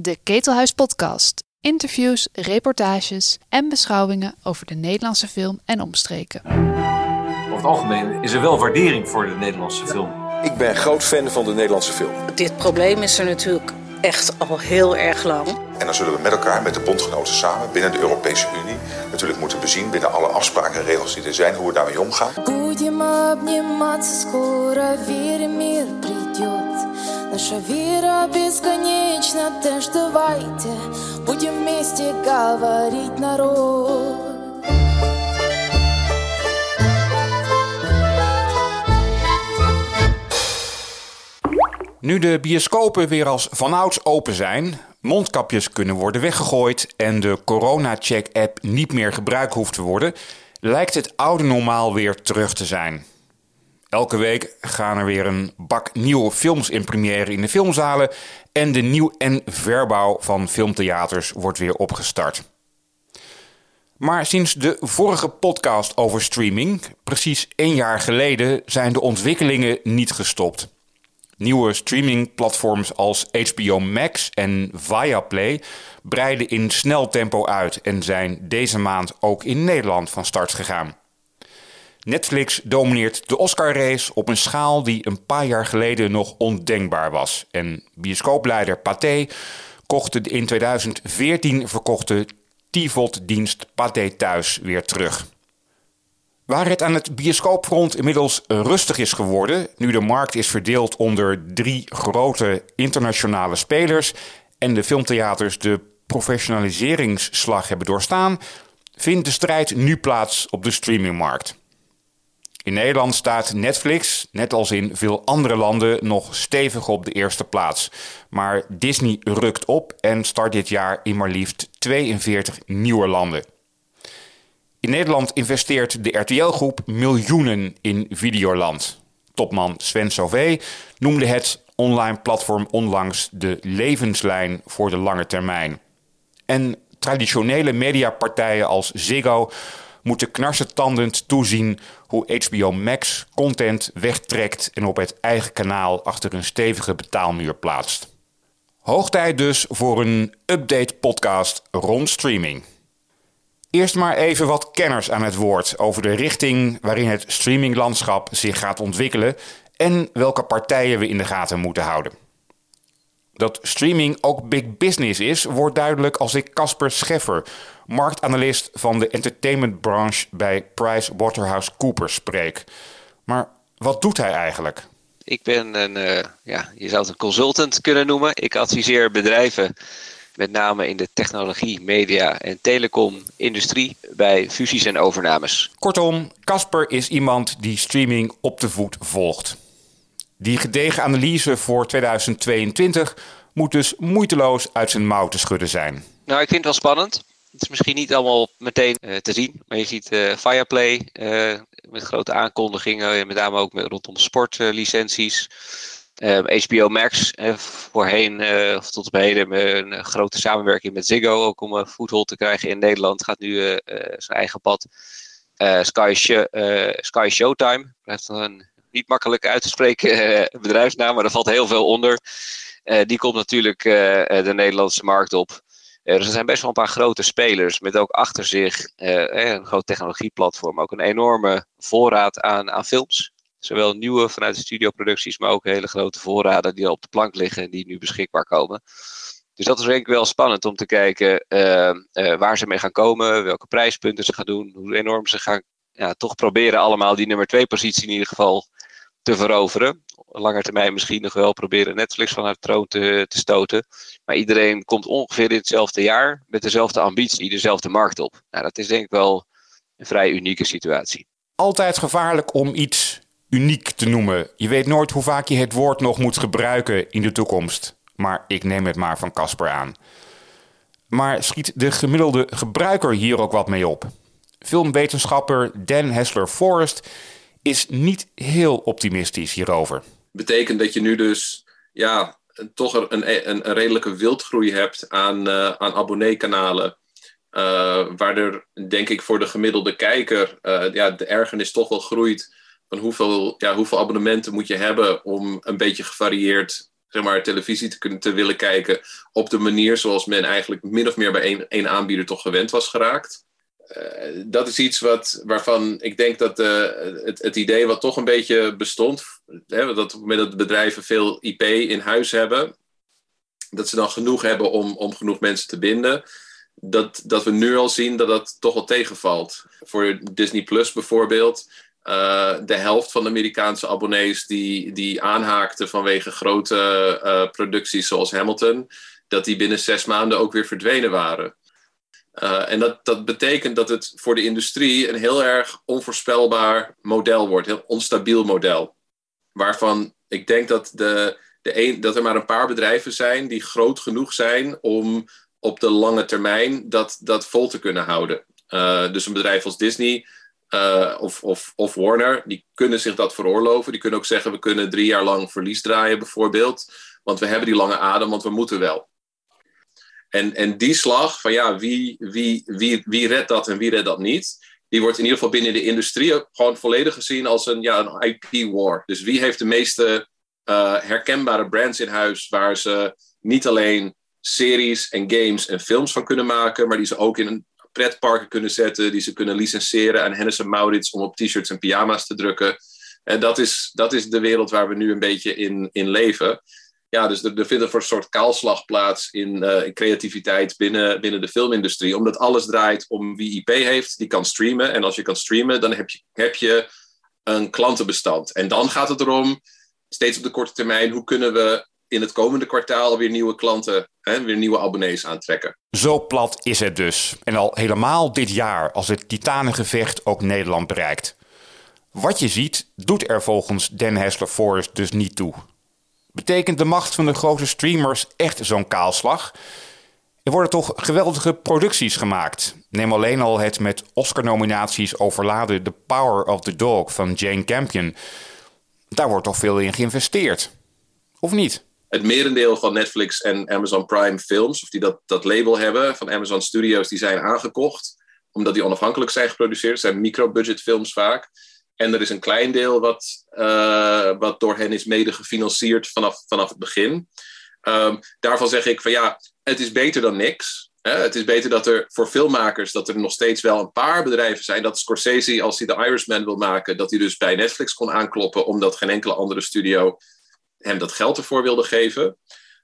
De Ketelhuis Podcast. Interviews, reportages en beschouwingen over de Nederlandse film en omstreken. Over het algemeen is er wel waardering voor de Nederlandse film. Ik ben groot fan van de Nederlandse film. Dit probleem is er natuurlijk echt al heel erg lang. En dan zullen we met elkaar, met de bondgenoten samen, binnen de Europese Unie, natuurlijk moeten bezien, binnen alle afspraken en regels die er zijn, hoe we daarmee omgaan. Будем обниматься, скоро верим, мир придет. Наша вера бесконечна, теж давайте будем вместе говорить народ. Nu de bioscopen weer als vanouds open zijn, mondkapjes kunnen worden weggegooid en de corona-check-app niet meer gebruikt hoeft te worden, lijkt het oude normaal weer terug te zijn. Elke week gaan er weer een bak nieuwe films in première in de filmzalen en de nieuw- en verbouw van filmtheaters wordt weer opgestart. Maar sinds de vorige podcast over streaming, precies één jaar geleden, zijn de ontwikkelingen niet gestopt. Nieuwe streamingplatforms als HBO Max en Viaplay breiden in snel tempo uit en zijn deze maand ook in Nederland van start gegaan. Netflix domineert de Oscar-race op een schaal die een paar jaar geleden nog ondenkbaar was. En bioscoopleider Pathé kocht de in 2014 verkochte TVOD-dienst Pathé Thuis weer terug. Waar het aan het bioscoopfront inmiddels rustig is geworden, nu de markt is verdeeld onder drie grote internationale spelers en de filmtheaters de professionaliseringsslag hebben doorstaan, vindt de strijd nu plaats op de streamingmarkt. In Nederland staat Netflix, net als in veel andere landen, nog stevig op de eerste plaats. Maar Disney rukt op en start dit jaar in maar liefst 42 nieuwe landen. In Nederland investeert de RTL-groep miljoenen in Videoland. Topman Sven Sauvé noemde het online platform onlangs de levenslijn voor de lange termijn. En traditionele mediapartijen als Ziggo moeten knarsetandend toezien hoe HBO Max content wegtrekt en op het eigen kanaal achter een stevige betaalmuur plaatst. Hoog tijd dus voor een update podcast rond streaming. Eerst maar even wat kenners aan het woord over de richting waarin het streaminglandschap zich gaat ontwikkelen en welke partijen we in de gaten moeten houden. Dat streaming ook big business is, wordt duidelijk als ik Casper Scheffer, marktanalist van de entertainmentbranche bij PricewaterhouseCoopers, spreek. Maar wat doet hij eigenlijk? Ik ben een, uh, ja, je zou het een consultant kunnen noemen. Ik adviseer bedrijven met name in de technologie, media en telecom-industrie bij fusies en overnames. Kortom, Casper is iemand die streaming op de voet volgt. Die gedegen analyse voor 2022 moet dus moeiteloos uit zijn mouw te schudden zijn. Nou, ik vind het wel spannend. Het is misschien niet allemaal meteen uh, te zien, maar je ziet uh, Fireplay uh, met grote aankondigingen, met name ook met, rondom sportlicenties. HBO Max, voorheen of tot op heden een grote samenwerking met Ziggo, ook om een voethold te krijgen in Nederland, gaat nu zijn eigen pad. Sky, Sky Showtime, blijft een niet makkelijk uit te spreken bedrijfsnaam, maar er valt heel veel onder. die komt natuurlijk de Nederlandse markt op. Dus er zijn best wel een paar grote spelers met ook achter zich een groot technologieplatform. Ook een enorme voorraad aan, aan films. Zowel nieuwe vanuit de studioproducties, maar ook hele grote voorraden die op de plank liggen en die nu beschikbaar komen. Dus dat is denk ik wel spannend om te kijken uh, uh, waar ze mee gaan komen, welke prijspunten ze gaan doen, hoe enorm ze gaan ja, toch proberen allemaal die nummer twee positie in ieder geval te veroveren. Langer termijn misschien nog wel proberen Netflix van haar troon te, te stoten. Maar iedereen komt ongeveer in hetzelfde jaar met dezelfde ambitie, dezelfde markt op. Nou, dat is denk ik wel een vrij unieke situatie. Altijd gevaarlijk om iets uniek te noemen. Je weet nooit hoe vaak je het woord nog moet gebruiken in de toekomst. Maar ik neem het maar van Casper aan. Maar schiet de gemiddelde gebruiker hier ook wat mee op? Filmwetenschapper Dan Hessler Forrest is niet heel optimistisch hierover. Betekent dat je nu dus ja, toch een, een, een redelijke wildgroei hebt aan, uh, aan abonneekanalen. Uh, waar er, denk ik, voor de gemiddelde kijker uh, ja, de ergernis toch wel groeit van hoeveel, ja, hoeveel abonnementen moet je hebben om een beetje gevarieerd zeg maar, televisie te, kunnen, te willen kijken op de manier zoals men eigenlijk min of meer bij één, één aanbieder toch gewend was geraakt. Uh, dat is iets wat, waarvan ik denk dat uh, het, het, idee wat toch een beetje bestond, hè, dat op het moment dat bedrijven veel IP in huis hebben, dat ze dan genoeg hebben om, om genoeg mensen te binden, dat, dat we nu al zien dat dat toch wel tegenvalt. Voor Disney Plus bijvoorbeeld, de helft van de Amerikaanse abonnees die, die aanhaakten vanwege grote uh, producties zoals Hamilton, dat die binnen zes maanden ook weer verdwenen waren. Uh, en dat, dat betekent dat het voor de industrie een heel erg onvoorspelbaar model wordt, een heel onstabiel model. Waarvan ik denk dat, de, de een, dat er maar een paar bedrijven zijn die groot genoeg zijn om op de lange termijn dat, dat vol te kunnen houden. dus een bedrijf als Disney uh, of, of, of Warner, die kunnen zich dat veroorloven. Die kunnen ook zeggen, we kunnen drie jaar lang verlies draaien bijvoorbeeld. Want we hebben die lange adem, want we moeten wel. En, en die slag van ja, wie, wie, wie, wie redt dat en wie redt dat niet, die wordt in ieder geval binnen de industrie gewoon volledig gezien als een, ja, een IP-war. Dus wie heeft de meeste uh, herkenbare brands in huis waar ze niet alleen series en games en films van kunnen maken, maar die ze ook in een pretparken kunnen zetten, die ze kunnen licenseren aan Hennis en Maurits om op t-shirts en pyjama's te drukken. En dat is, dat is de wereld waar we nu een beetje in, in leven. Ja, dus er, er vindt een soort kaalslag plaats in, in, creativiteit binnen, binnen de filmindustrie. Omdat alles draait om wie IP heeft, die kan streamen. En als je kan streamen, dan heb je, heb je een klantenbestand. En dan gaat het erom, steeds op de korte termijn, hoe kunnen we in het komende kwartaal weer nieuwe klanten, hè, weer nieuwe abonnees aantrekken. Zo plat is het dus. En al helemaal dit jaar als het titanengevecht ook Nederland bereikt. Wat je ziet, doet er volgens Dan Hessler Forrest dus niet toe. Betekent de macht van de grote streamers echt zo'n kaalslag? Er worden toch geweldige producties gemaakt. Neem alleen al het met Oscar-nominaties overladen The Power of the Dog van Jane Campion. Daar wordt toch veel in geïnvesteerd. Of niet? Het merendeel van Netflix en Amazon Prime films, of die dat, dat label hebben, van Amazon Studios, die zijn aangekocht. Omdat die onafhankelijk zijn geproduceerd. Het zijn micro-budget films vaak. En er is een klein deel wat, uh, wat door hen is mede gefinancierd vanaf, vanaf het begin. Um, daarvan zeg ik van ja, het is beter dan niks. Hè? Het is beter dat er voor filmmakers dat er nog steeds wel een paar bedrijven zijn. Dat Scorsese, als hij de Irishman wil maken, dat hij dus bij Netflix kon aankloppen, omdat geen enkele andere studio hem dat geld ervoor wilde geven.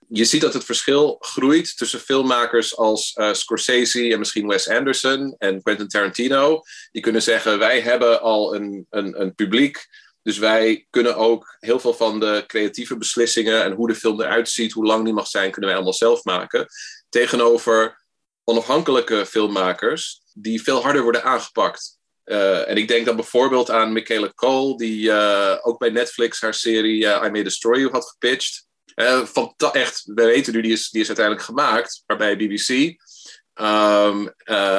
Je ziet dat het verschil groeit tussen filmmakers als uh, Scorsese en misschien Wes Anderson en Quentin Tarantino. Die kunnen zeggen: wij hebben al een, een, een publiek. Dus wij kunnen ook heel veel van de creatieve beslissingen en hoe de film eruit ziet, hoe lang die mag zijn, kunnen wij allemaal zelf maken. Tegenover onafhankelijke filmmakers die veel harder worden aangepakt. Uh, en ik denk dan bijvoorbeeld aan Michaela Cole, die uh, ook bij Netflix haar serie uh, I May Destroy You had gepitcht. van echt, we weten nu, die is, die is uiteindelijk gemaakt, maar bij BBC. Um,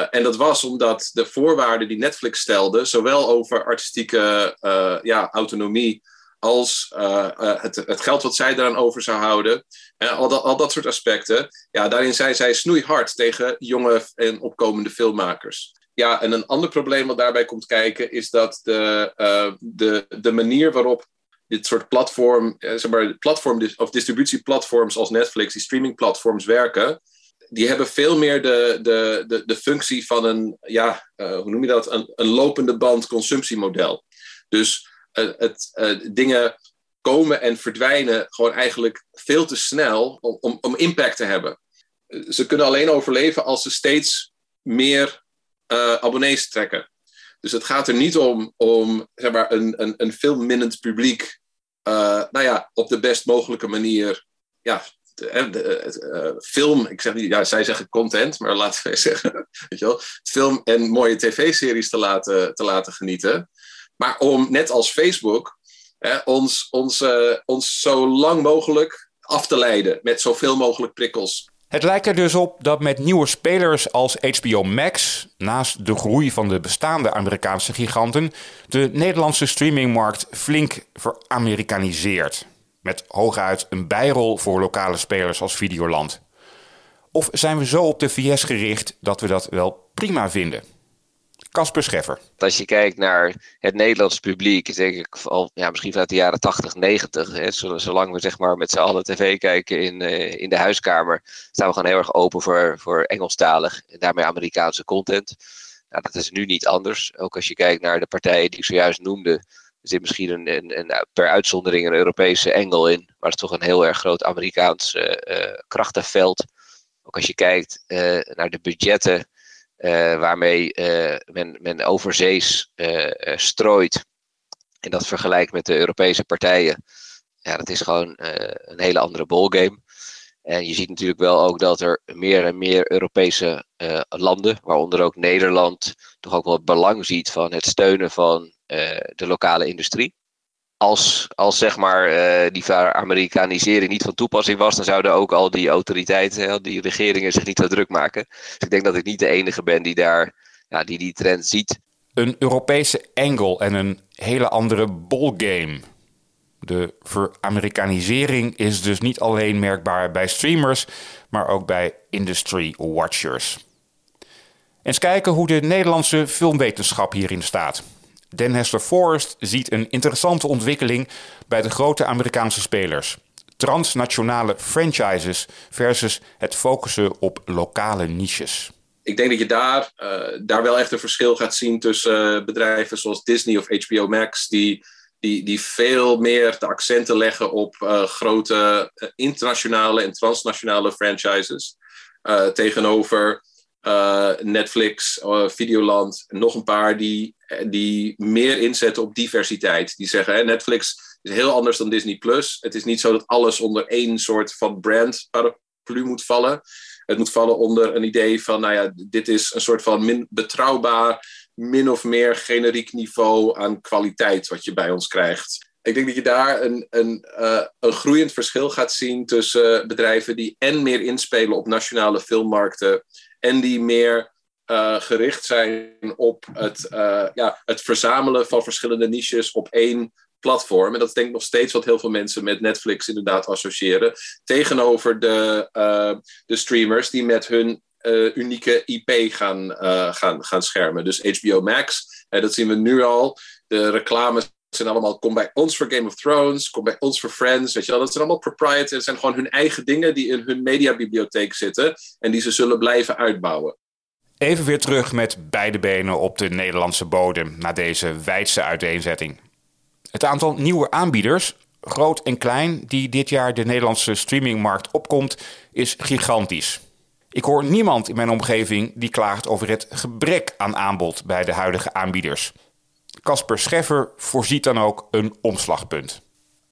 en dat was omdat de voorwaarden die Netflix stelde, zowel over artistieke ja, autonomie als het, het, geld wat zij eraan over zou houden, al, dat, al dat soort aspecten, ja, daarin zijn zij snoeihard tegen jonge en opkomende filmmakers. Ja, en een ander probleem wat daarbij komt kijken is dat de, uh, de, de manier waarop dit soort platform, eh, zeg maar, platform of distributieplatforms als Netflix, die streamingplatforms werken, die hebben veel meer de, de, de, de functie van een, ja, uh, hoe noem je dat, een, een lopende band consumptiemodel. Dus het, dingen komen en verdwijnen gewoon eigenlijk veel te snel om, om impact te hebben. Ze kunnen alleen overleven als ze steeds meer uh, abonnees trekken. Dus het gaat er niet om, om zeg maar, een, een, een filmminnend publiek uh, nou ja, op de best mogelijke manier ja, de, uh, film, ik zeg niet, ja, zij zeggen content, maar laten wij zeggen, weet je wel, film en mooie tv-series te laten, te laten genieten. Maar om, net als Facebook, ons, ons, ons zo lang mogelijk af te leiden met zoveel mogelijk prikkels. Het lijkt er dus op dat met nieuwe spelers als HBO Max, naast de groei van de bestaande Amerikaanse giganten, de Nederlandse streamingmarkt flink veramerikaniseert. Met hooguit een bijrol voor lokale spelers als Videoland. Of zijn we zo op de VS gericht dat we dat wel prima vinden? Casper Scheffer. Als je kijkt naar het Nederlandse publiek, denk ik al ja, misschien vanuit de jaren 80, 90. Hè, zolang we zeg maar met z'n allen tv kijken in, uh, in de huiskamer, staan we gewoon heel erg open voor, voor Engelstalig en daarmee Amerikaanse content. Nou, dat is nu niet anders. Ook als je kijkt naar de partijen die ik zojuist noemde, zit misschien een, een, per uitzondering een Europese engel in, maar het is toch een heel erg groot Amerikaans uh, uh, krachtenveld. Ook als je kijkt naar de budgetten uh, waarmee uh, men, men overzees uh, strooit. En dat vergelijkt met de Europese partijen. Ja, dat is gewoon een hele andere ballgame. En je ziet natuurlijk wel ook dat er meer en meer Europese landen, waaronder ook Nederland, toch ook wel het belang ziet van het steunen van de lokale industrie als, als zeg maar uh, die Amerikanisering niet van toepassing was, dan zouden ook al die autoriteiten, die regeringen zich niet zo druk maken. Dus ik denk dat ik niet de enige ben die daar ja, die, die trend ziet. Een Europese angle en een hele andere ballgame. De veramerikanisering is dus niet alleen merkbaar bij streamers, maar ook bij industry watchers. Eens kijken hoe de Nederlandse filmwetenschap hierin staat. Den Hester Forrest ziet een interessante ontwikkeling bij de grote Amerikaanse spelers. Transnationale franchises versus het focussen op lokale niches. Ik denk dat je daar, uh, daar wel echt een verschil gaat zien tussen uh, bedrijven zoals Disney of HBO Max, die, die, die veel meer de accenten leggen op uh, grote internationale en transnationale franchises. tegenover uh, Netflix, uh, Videoland, nog een paar die, die meer inzetten op diversiteit. Die zeggen, hè, Netflix is heel anders dan Disney+. Plus. Het is niet zo dat alles onder één soort van brand paraplu moet vallen. Het moet vallen onder een idee van, nou ja, dit is een soort van min, betrouwbaar, min of meer generiek niveau aan kwaliteit wat je bij ons krijgt. Ik denk dat je daar een, een, uh, een groeiend verschil gaat zien tussen bedrijven die en meer inspelen op nationale filmmarkten en die meer uh, gericht zijn op het, uh, ja, het verzamelen van verschillende niches op één platform. En dat is denk ik nog steeds wat heel veel mensen met Netflix inderdaad associëren. Tegenover de, uh, de streamers die met hun unieke IP gaan, gaan, gaan schermen. Dus HBO Max, dat zien we nu al. De reclames zijn allemaal, kom bij ons voor Game of Thrones, kom bij ons voor Friends, weet je wel. Dat zijn allemaal proprietors, het zijn gewoon hun eigen dingen die in hun mediabibliotheek zitten en die ze zullen blijven uitbouwen. Even weer terug met beide benen op de Nederlandse bodem na deze wijdse uiteenzetting. Het aantal nieuwe aanbieders, groot en klein, die dit jaar de Nederlandse streamingmarkt opkomt, is gigantisch. Ik hoor niemand in mijn omgeving die klaagt over het gebrek aan aanbod bij de huidige aanbieders. Casper Scheffer voorziet dan ook een omslagpunt.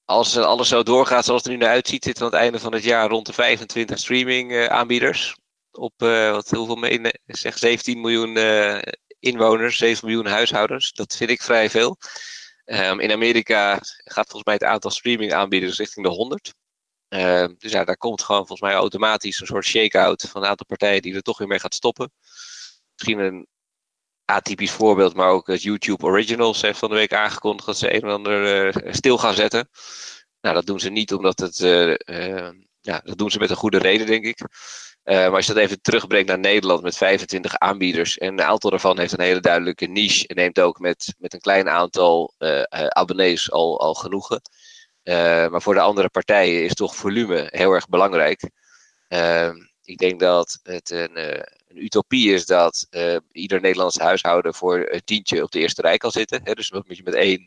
Als alles zo doorgaat zoals het er nu naar uitziet, zitten we aan het einde van het jaar rond de 25 streaming uh, aanbieders. Op uh, wat, hoeveel meen, zeg 17 miljoen inwoners, 7 miljoen huishoudens. Dat vind ik vrij veel. Um, in Amerika gaat volgens mij het aantal streaming aanbieders richting de 100. Uh, dus ja, daar komt gewoon volgens mij automatisch een soort shake-out van een aantal partijen die er toch weer mee gaat stoppen. Misschien een atypisch voorbeeld, maar ook YouTube Originals heeft van de week aangekondigd dat ze een of ander uh, stil gaan zetten. Nou, dat doen ze niet omdat het. Uh, uh, ja, dat doen ze met een goede reden, denk ik. maar als je dat even terugbrengt naar Nederland met 25 aanbieders. En een aantal daarvan heeft een hele duidelijke niche. En neemt ook met, met een klein aantal abonnees al, al genoegen. maar voor de andere partijen is toch volume heel erg belangrijk. ik denk dat het een een utopie is dat uh, ieder Nederlands huishouden voor een tientje op de eerste rij kan zitten. Hè? Dus dat je met één,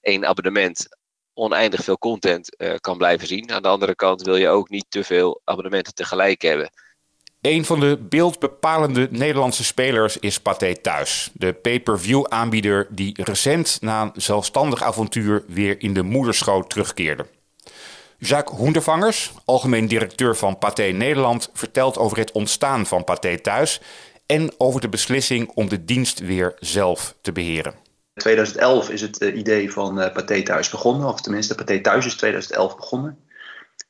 één abonnement oneindig veel content uh, kan blijven zien. Aan de andere kant wil je ook niet te veel abonnementen tegelijk hebben. Een van de beeldbepalende Nederlandse spelers is Pathé Thuis. De pay-per-view aanbieder die recent na een zelfstandig avontuur weer in de moederschoot terugkeerde. Jacques Hoendervangers, algemeen directeur van Pathé Nederland, vertelt over het ontstaan van Pathé Thuis en over de beslissing om de dienst weer zelf te beheren. In 2011 is het idee van uh, Pathé Thuis begonnen, of tenminste Pathé Thuis is 2011 begonnen.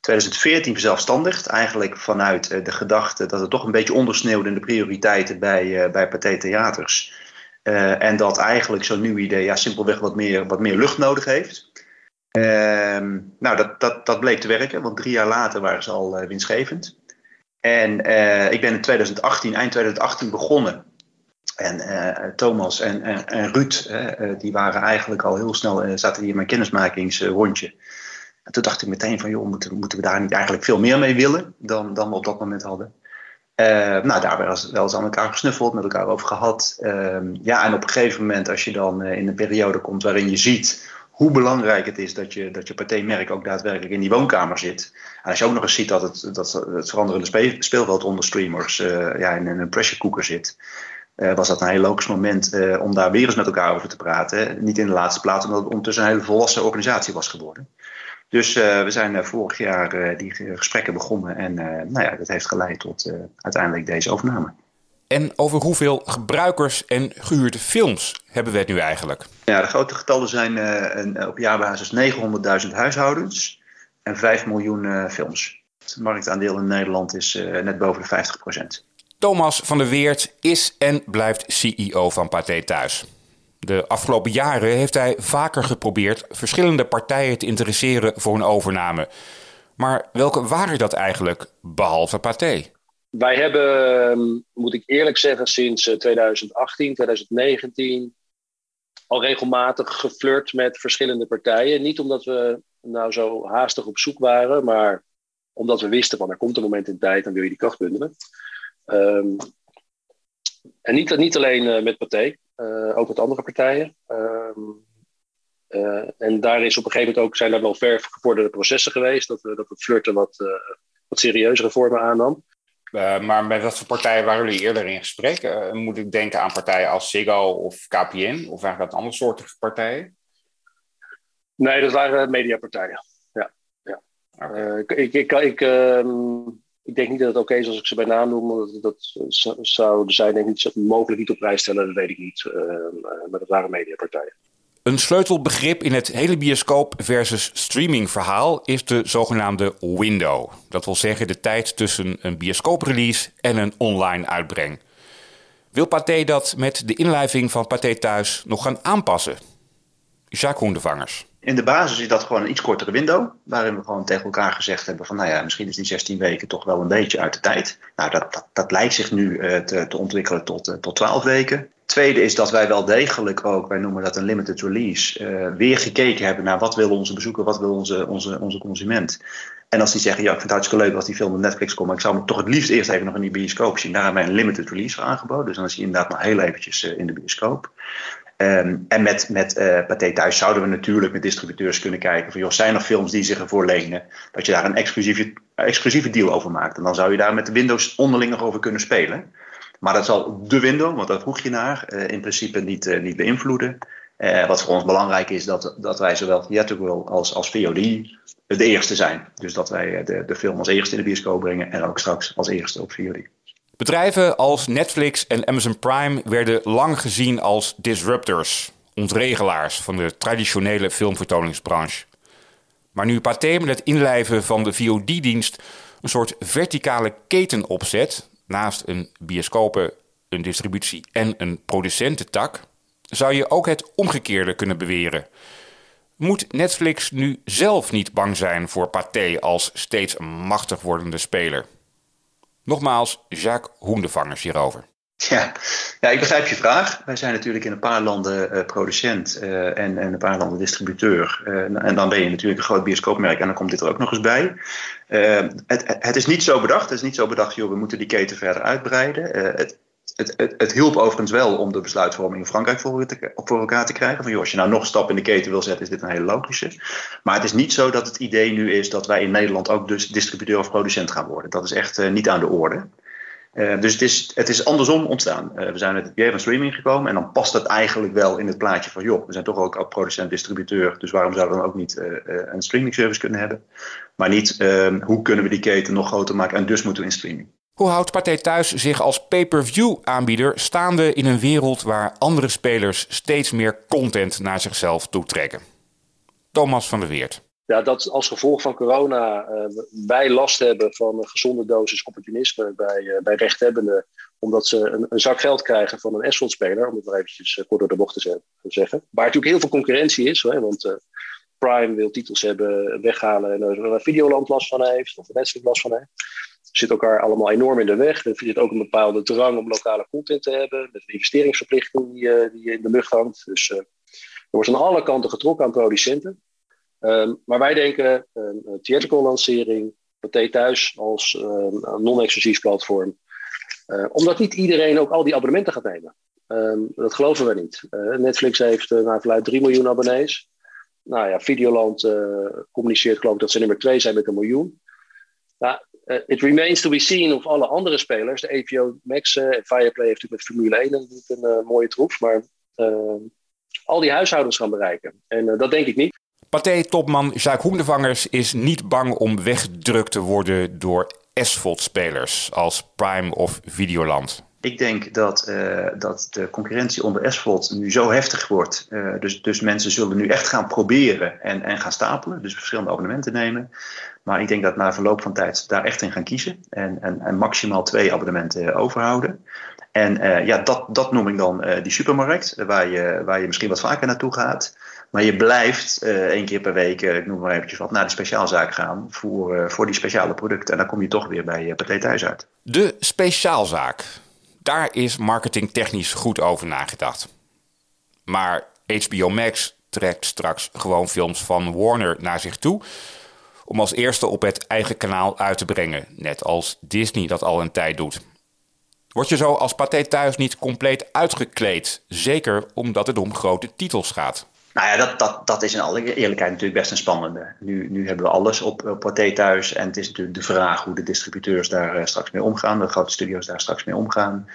2014 verzelfstandigd, eigenlijk vanuit uh, de gedachte dat het toch een beetje ondersneeuwde in de prioriteiten bij, bij Pathé Theaters. en dat eigenlijk zo'n nieuw idee ja, simpelweg wat meer, wat meer lucht nodig heeft. Ehm, nou, dat, dat, dat bleek te werken, want drie jaar later waren ze al uh, winstgevend. En uh, ik ben in 2018, eind 2018 begonnen En uh, Thomas en, en, Ruud, die waren eigenlijk al heel snel, zaten hier in mijn kennismakingsrondje. En toen dacht ik meteen van, joh, moeten, we daar niet eigenlijk veel meer mee willen dan, dan we op dat moment hadden. nou, daar wel eens, wel eens aan elkaar gesnuffeld, met elkaar over gehad. Ehm, ja, en op een gegeven moment, als je dan in een periode komt waarin je ziet hoe belangrijk het is dat je, dat je partijmerk ook daadwerkelijk in die woonkamer zit. Als je ook nog eens ziet dat het, dat het veranderende speelveld onder streamers uh, ja, in een pressure cooker zit. Uh, was dat een heel logisch moment uh, om daar weer eens met elkaar over te praten. Niet in de laatste plaats, omdat het ondertussen een hele volwassen organisatie was geworden. Dus we zijn vorig jaar die gesprekken begonnen en nou ja, dat heeft geleid tot uiteindelijk deze overname. En over hoeveel gebruikers en gehuurde films hebben we het nu eigenlijk? Ja, de grote getallen zijn uh, een, op jaarbasis 900.000 huishoudens en 5 miljoen uh, films. Het marktaandeel in Nederland is uh, net boven de 50%. Thomas van der Weert is en blijft CEO van Pathé Thuis. De afgelopen jaren heeft hij vaker geprobeerd verschillende partijen te interesseren voor een overname. Maar welke waren dat eigenlijk, behalve Pathé? Wij hebben, ehm, moet ik eerlijk zeggen, sinds 2018, 2019 al regelmatig geflirt met verschillende partijen. Niet omdat we nou zo haastig op zoek waren, maar omdat we wisten van er komt een moment in tijd en wil je die kracht bundelen. Um, en niet, niet alleen uh, met Pathé, uh, ook met andere partijen. Uh, en daar is op een gegeven moment ook, zijn er wel ver gevorderde processen geweest, dat, we dat het flirten wat, wat serieuzere vormen aannam. Uh, maar met wat voor partijen waren jullie eerder in gesprek? Uh, moet ik denken aan partijen als Ziggo of KPN? Of eigenlijk andere soorten partijen? Nee, dat waren mediapartijen. Ja, ja. Okay. Uh, ik, ik, ik, ehm, ik denk niet dat het oké okay is als ik ze bij naam noem. Dat, dat zou zijn denk ik niet, mogelijk niet op prijs stellen, dat weet ik niet. Maar dat waren mediapartijen. Een sleutelbegrip in het hele bioscoop versus streaming verhaal is de zogenaamde window. Dat wil zeggen de tijd tussen een bioscooprelease en een online uitbreng. Wil Pathé dat met de inlijving van Pathé Thuis nog gaan aanpassen? Jacques Hoendevangers. In de basis is dat gewoon een iets kortere window. Waarin we gewoon tegen elkaar gezegd hebben van nou ja, misschien is die 16 weken toch wel een beetje uit de tijd. Nou, dat, dat, lijkt zich nu uh, te, te, ontwikkelen tot, uh, tot 12 weken. Tweede is dat wij wel degelijk ook, wij noemen dat een limited release, uh, weer gekeken hebben naar wat wil onze bezoeker, wat wil onze, onze, onze consument. En als die zeggen, ja, ik vind het hartstikke leuk als die film op Netflix komt, maar ik zou hem toch het liefst eerst even nog in die bioscoop zien. Daar hebben wij een limited release aangeboden. Dus dan is hij inderdaad nog heel eventjes in de bioscoop. Um, en met, met uh, Pathé Thuis zouden we natuurlijk met distributeurs kunnen kijken van, joh, zijn er films die zich ervoor lenen dat je daar een exclusieve, exclusieve deal over maakt. En dan zou je daar met de Windows onderling nog over kunnen spelen. Maar dat zal de window, want daar vroeg je naar, uh, in principe niet, uh, niet beïnvloeden. Uh, wat voor ons belangrijk is, dat, dat wij zowel theatrical als, als VOD de eerste zijn. Dus dat wij de, de film als eerste in de bioscoop brengen en ook straks als eerste op VOD. Bedrijven als Netflix en Amazon Prime werden lang gezien als disruptors, ontregelaars van de traditionele filmvertoningsbranche. Maar nu Pathé met het inlijven van de VOD-dienst een soort verticale keten opzet, naast een bioscopen, een distributie en een producententak, zou je ook het omgekeerde kunnen beweren. Moet Netflix nu zelf niet bang zijn voor Pathé als steeds machtig wordende speler? Nogmaals, Jacques Hoendevangers hierover. Ja. ja, ik begrijp je vraag. Wij zijn natuurlijk in een paar landen uh, producent uh, en, en een paar landen distributeur. Uh, en dan ben je natuurlijk een groot bioscoopmerk en dan komt dit er ook nog eens bij. Het, het, is niet zo bedacht. Het is niet zo bedacht, joh, we moeten die keten verder uitbreiden. het, het, het, het, hielp overigens wel om de besluitvorming in Frankrijk voor, te, voor, elkaar te krijgen. Van joh, als je nou nog een stap in de keten wil zetten, is dit een hele logische. Maar het is niet zo dat het idee nu is dat wij in Nederland ook dus distributeur of producent gaan worden. Dat is echt niet aan de orde. Uh, dus het is, het is andersom ontstaan. Uh, we zijn met het idee van streaming gekomen en dan past het eigenlijk wel in het plaatje van joh, we zijn toch ook producent-distributeur, dus waarom zouden we dan ook niet een streaming service kunnen hebben? Maar niet ehm, hoe kunnen we die keten nog groter maken en dus moeten we in streaming. Hoe houdt Pathé Thuis zich als pay-per-view aanbieder staande in een wereld waar andere spelers steeds meer content naar zichzelf toetrekken? Thomas van der Weert. Ja, dat als gevolg van corona uh, wij last hebben van een gezonde dosis opportunisme bij, uh, bij rechthebbenden. Omdat ze een, een, zak geld krijgen van een Esselt-speler, om het maar eventjes uh, kort door de bocht te zeggen. Waar natuurlijk heel veel concurrentie is, hè, want Prime wil titels hebben, weghalen en er Videoland last van heeft, of Netflix last van heeft. zit elkaar allemaal enorm in de weg. Er zit ook een bepaalde drang om lokale content te hebben, met een investeringsverplichting die, die in de lucht hangt. Dus er wordt aan alle kanten getrokken aan producenten. Um, maar wij denken een uh, theatrical lancering, Pathé Thuis als um, non-exclusief platform. omdat niet iedereen ook al die abonnementen gaat nemen. Dat geloven we niet. Netflix heeft uh, naar verluid 3 miljoen abonnees. Nou ja, Videoland communiceert geloof ik dat ze nummer 2 zijn met een miljoen. Nou, it remains to be seen of alle andere spelers, de AVO Max en Fireplay heeft natuurlijk met Formule 1 natuurlijk een mooie troef, maar al die huishoudens gaan bereiken. En dat denk ik niet. Pathé-topman Jacques Hoendevangers is niet bang om weggedrukt te worden door SVOD-spelers als Prime of Videoland. Ik denk dat, uh, dat de concurrentie onder SVOD nu zo heftig wordt. Uh, dus, dus mensen zullen nu echt gaan proberen en, en gaan stapelen. Dus verschillende abonnementen nemen. Maar ik denk dat na verloop van tijd daar echt in gaan kiezen. En, en, en maximaal twee abonnementen overhouden. En uh, ja, dat, dat noem ik dan die supermarkt. Waar je, waar je misschien wat vaker naartoe gaat. Maar je blijft één keer per week, ik noem maar eventjes wat, naar de speciaalzaak gaan. Voor, voor die speciale producten. En dan kom je toch weer bij Pathé Thuis uit. De speciaalzaak. Daar is marketingtechnisch goed over nagedacht. Maar HBO Max trekt straks gewoon films van Warner naar zich toe. Om als eerste op het eigen kanaal uit te brengen. Net als Disney dat al een tijd doet. Word je zo als Pathé thuis niet compleet uitgekleed? Zeker omdat het om grote titels gaat. Nou ja, dat, dat, is in alle eerlijkheid natuurlijk best een spannende. Nu, nu hebben we alles op, op thuis. En het is natuurlijk de vraag hoe de distributeurs daar uh, straks mee omgaan. De grote studio's daar straks mee omgaan.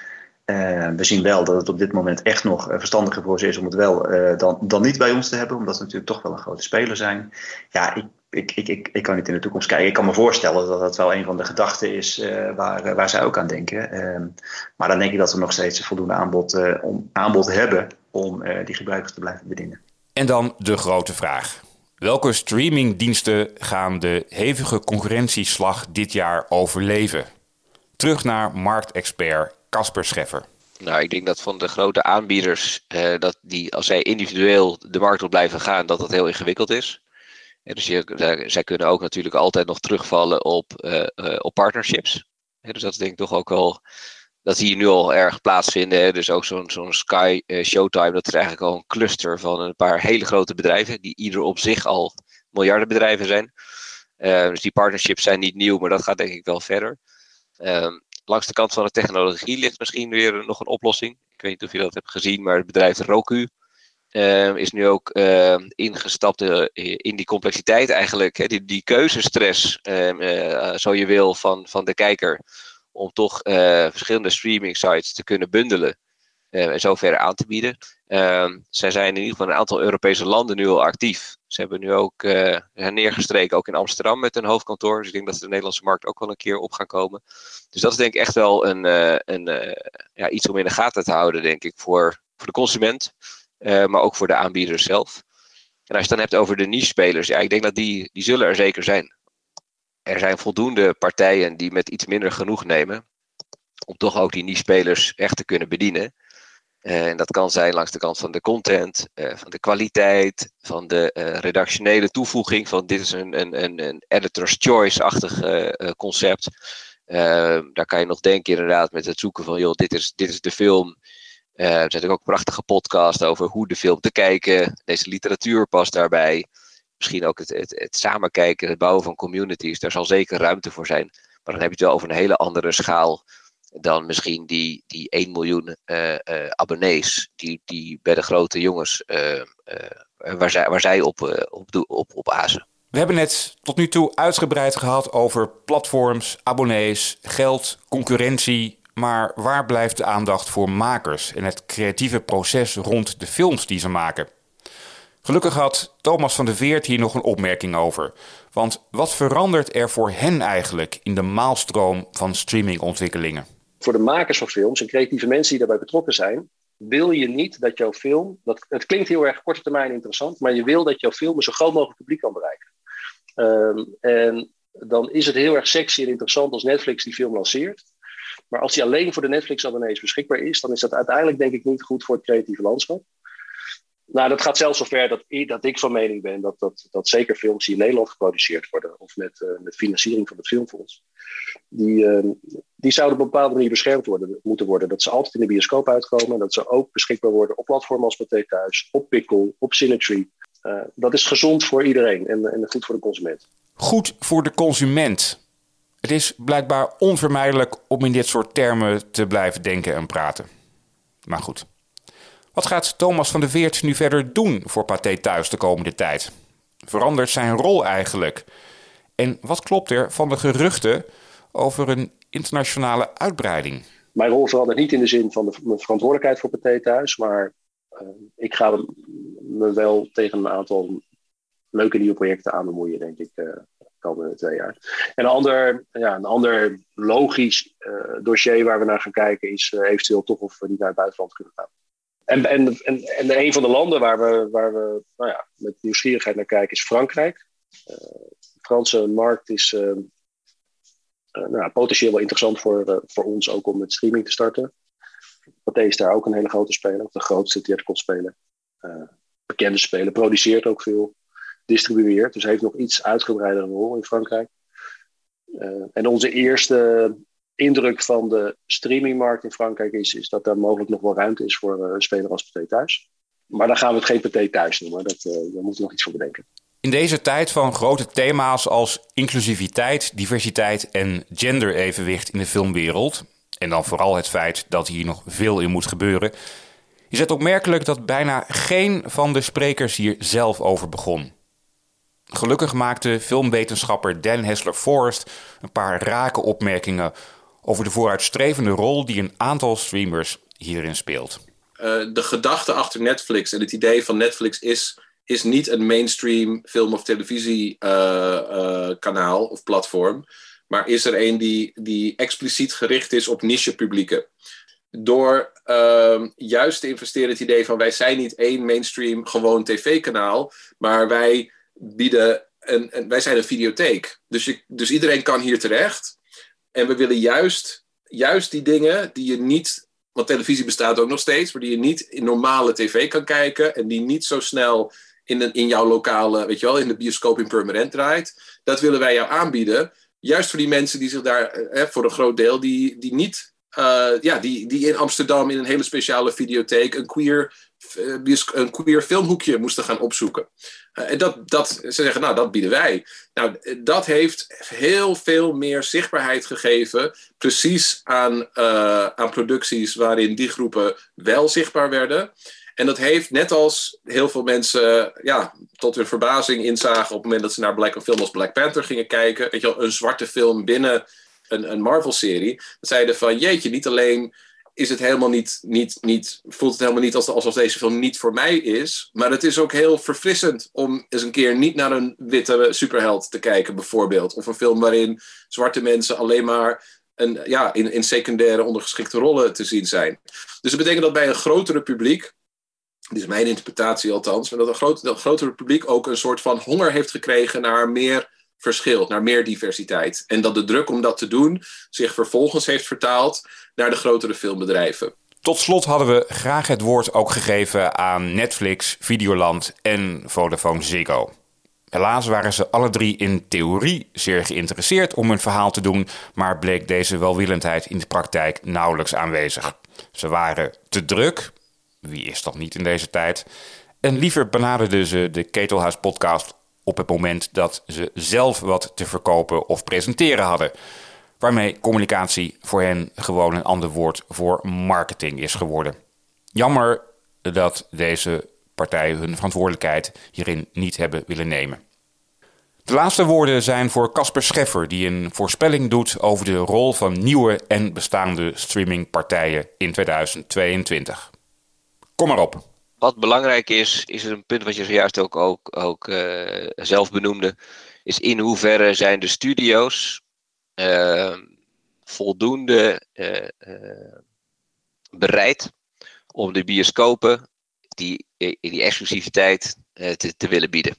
Uh, we zien wel dat het op dit moment echt nog verstandiger voor ze is om het wel dan, dan niet bij ons te hebben. Omdat we natuurlijk toch wel een grote speler zijn. Ja, ik, ik, ik, ik, kan niet in de toekomst kijken. Ik kan me voorstellen dat dat wel een van de gedachten is waar, waar zij ook aan denken. Ehm, maar dan denk ik dat we nog steeds voldoende aanbod, om, aanbod hebben om die gebruikers te blijven bedienen. En dan de grote vraag. Welke streamingdiensten gaan de hevige concurrentieslag dit jaar overleven? Terug naar marktexpert Casper Scheffer. Nou, ik denk dat van de grote aanbieders, eh, dat die als zij individueel de markt op blijven gaan, dat dat heel ingewikkeld is. En dus zij kunnen ook natuurlijk altijd nog terugvallen op, uh, uh, op partnerships. dus dat denk ik toch ook al dat hier nu al erg plaatsvinden. Hè. Dus ook zo'n zo'n Sky uh, Showtime, dat is eigenlijk al een cluster van een paar hele grote bedrijven, die ieder op zich al miljardenbedrijven zijn. Uh, dus die partnerships zijn niet nieuw, maar dat gaat denk ik wel verder. Uh, langs de kant van de technologie ligt misschien weer nog een oplossing. Ik weet niet of je dat hebt gezien, maar het bedrijf Roku uh, is nu ook uh, ingestapt uh, in die complexiteit eigenlijk. Hè, die, die keuzestress, ehm, zo je wil, van, van de kijker om toch uh, verschillende streaming sites te kunnen bundelen uh, en zo verder aan te bieden. Uh, zij zijn in ieder geval een aantal Europese landen nu al actief. Ze hebben nu ook uh, neergestreken, ook in Amsterdam met een hoofdkantoor. Dus ik denk dat ze de Nederlandse markt ook wel een keer op gaan komen. Dus dat is denk ik echt wel een, een, ja, iets om in de gaten te houden, denk ik, voor, voor de consument, maar ook voor de aanbieders zelf. En als je het dan hebt over de niche-spelers, ja, ik denk dat die, die zullen er zeker zijn er zijn voldoende partijen die met iets minder genoeg nemen. Om toch ook die niche-spelers echt te kunnen bedienen. Uh, en dat kan zijn langs de kant van de content, uh, van de kwaliteit, van de uh, redactionele toevoeging. Van dit is een, een, een, een editor's choice-achtig concept. daar kan je nog denken inderdaad met het zoeken van, joh, dit is, dit is de film. er zijn ook prachtige podcasts over hoe de film te kijken. Deze literatuur past daarbij misschien ook het, het, het samenkijken, het bouwen van communities, daar zal zeker ruimte voor zijn. Maar dan heb je het wel over een hele andere schaal dan misschien die, die 1 miljoen uh, uh, abonnees die, die bij de grote jongens uh, waar, zij, waar zij op, op, op, op azen. We hebben het tot nu toe uitgebreid gehad over platforms, abonnees, geld, concurrentie. Maar waar blijft de aandacht voor makers en het creatieve proces rond de films die ze maken? Gelukkig had Thomas van de Veert hier nog een opmerking over. Want wat verandert er voor hen eigenlijk in de maalstroom van streamingontwikkelingen? Voor de makers van films en creatieve mensen die daarbij betrokken zijn, wil je niet dat jouw film, dat, het klinkt heel erg korte termijn interessant, maar je wil dat jouw film een zo groot mogelijk publiek kan bereiken. Um, en dan is het heel erg sexy en interessant als Netflix die film lanceert. Maar als die alleen voor de Netflix-abonnees beschikbaar is, dan is dat uiteindelijk denk ik niet goed voor het creatieve landschap Nou, dat gaat zelfs zover dat, dat ik van mening ben dat, dat, dat zeker films die in Nederland geproduceerd worden, of met, uh, met financiering van het Filmfonds, die, uh, die zouden op een bepaalde manier beschermd worden, moeten worden. Dat ze altijd in de bioscoop uitkomen, dat ze ook beschikbaar worden op platformen als Pathé Thuis, op Pickle, op Cinetree. Uh, dat is gezond voor iedereen en, en goed voor de consument. Goed voor de consument. Het is blijkbaar onvermijdelijk om in dit soort termen te blijven denken en praten. Maar goed. Wat gaat Thomas van de Veert nu verder doen voor Pathé Thuis de komende tijd? Verandert zijn rol eigenlijk? En wat klopt er van de geruchten over een internationale uitbreiding? Mijn rol verandert niet in de zin van de verantwoordelijkheid voor Pathé Thuis, maar uh, ik ga me wel tegen een aantal leuke nieuwe projecten aan bemoeien, denk ik, uh, de komende twee jaar. En een ander, ja, een ander logisch uh, dossier waar we naar gaan kijken is eventueel toch of we niet naar het buitenland kunnen gaan. En, en, en, en een van de landen waar we, waar we nou ja, met nieuwsgierigheid naar kijken is Frankrijk. Uh, de Franse markt is uh, nou, potentieel wel interessant voor, voor ons ook om met streaming te starten. Pathé is daar ook een hele grote speler, de grootste theaterkot-speler. bekende speler, produceert ook veel, distribueert. Dus heeft nog iets uitgebreidere rol in Frankrijk. en onze eerste indruk van de streamingmarkt in Frankrijk is, is dat daar mogelijk nog wel ruimte is voor een speler als PT thuis. Maar dan gaan we het geen PT thuis noemen. Dat, uh, daar moeten we nog iets voor bedenken. In deze tijd van grote thema's als inclusiviteit, diversiteit en genderevenwicht in de filmwereld, en dan vooral het feit dat hier nog veel in moet gebeuren, is het opmerkelijk dat bijna geen van de sprekers hier zelf over begon. Gelukkig maakte filmwetenschapper Dan Hessler Forrest een paar rake opmerkingen over de vooruitstrevende rol die een aantal streamers hierin speelt. Uh, de gedachte achter Netflix en het idee van Netflix is, is niet een mainstream film- of televisiekanaal uh, of platform, maar is er een die, die expliciet gericht is op niche-publieken. Door ehm, juist te investeren in het idee van wij zijn niet één mainstream gewoon tv-kanaal, maar wij bieden een, een, wij zijn een videotheek. Dus, je, dus iedereen kan hier terecht. En we willen juist, juist die dingen die je niet, want televisie bestaat ook nog steeds, maar die je niet in normale tv kan kijken en die niet zo snel in, in jouw lokale, weet je wel, in de bioscoop in permanent draait. Dat willen wij jou aanbieden. Juist voor die mensen die zich daar, eh, voor een groot deel, die, die niet uh, ja, die, die in Amsterdam in een hele speciale videotheek een queer, uh, een queer filmhoekje moesten gaan opzoeken. Uh, en dat, dat, ze zeggen, nou, dat bieden wij. Nou, dat heeft heel veel meer zichtbaarheid gegeven, precies aan, aan producties waarin die groepen wel zichtbaar werden. En dat heeft, net als heel veel mensen ja, tot hun verbazing inzagen op het moment dat ze naar Black, een film als Black Panther gingen kijken, weet je wel, een zwarte film binnen een, Marvel-serie. Zeiden van, jeetje, niet alleen is het helemaal niet, niet, niet, voelt het helemaal niet alsof als deze film niet voor mij is. Maar het is ook heel verfrissend om eens een keer niet naar een witte superheld te kijken, bijvoorbeeld. Of een film waarin zwarte mensen alleen maar een, ja, in, in secundaire ondergeschikte rollen te zien zijn. Dus dat betekent dat bij een grotere publiek, dit is mijn interpretatie althans, maar dat een, groot, dat een grotere publiek ook een soort van honger heeft gekregen naar meer verschilt, naar meer diversiteit. En dat de druk om dat te doen zich vervolgens heeft vertaald naar de grotere filmbedrijven. Tot slot hadden we graag het woord ook gegeven aan Netflix, Videoland en Vodafone Ziggo. Helaas waren ze alle drie in theorie zeer geïnteresseerd om hun verhaal te doen, maar bleek deze welwillendheid in de praktijk nauwelijks aanwezig. Ze waren te druk, wie is dat niet in deze tijd, en liever benaderden ze de Ketelhuis podcast op het moment dat ze zelf wat te verkopen of presenteren hadden. Waarmee communicatie voor hen gewoon een ander woord voor marketing is geworden. Jammer dat deze partijen hun verantwoordelijkheid hierin niet hebben willen nemen. De laatste woorden zijn voor Casper Scheffer, die een voorspelling doet over de rol van nieuwe en bestaande streamingpartijen in 2022. Kom maar op. Wat belangrijk is, is een punt wat je zojuist ook, ook, uh, zelf benoemde, is in hoeverre zijn de studio's uh, voldoende uh, bereid om de bioscopen die, die exclusiviteit te, te willen bieden.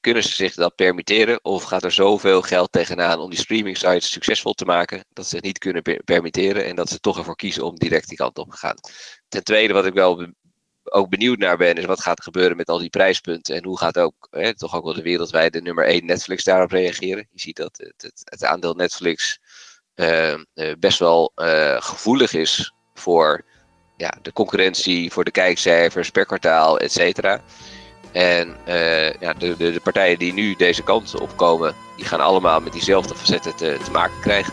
Kunnen ze zich dat permitteren of gaat er zoveel geld tegenaan om die streaming sites succesvol te maken dat ze het niet kunnen permitteren en dat ze toch ervoor kiezen om direct die kant op te gaan? Ten tweede, wat ik wel ook benieuwd naar ben, is wat gaat er gebeuren met al die prijspunten. En hoe gaat ook hè, toch ook wel de wereldwijde nummer 1 Netflix daarop reageren. Je ziet dat het, het, aandeel Netflix uh, best wel uh, gevoelig is voor ja, de concurrentie, voor de kijkcijfers per kwartaal, et cetera. En uh, ja, de, de, de, partijen die nu deze kant op komen, die gaan allemaal met diezelfde facetten te, te maken krijgen.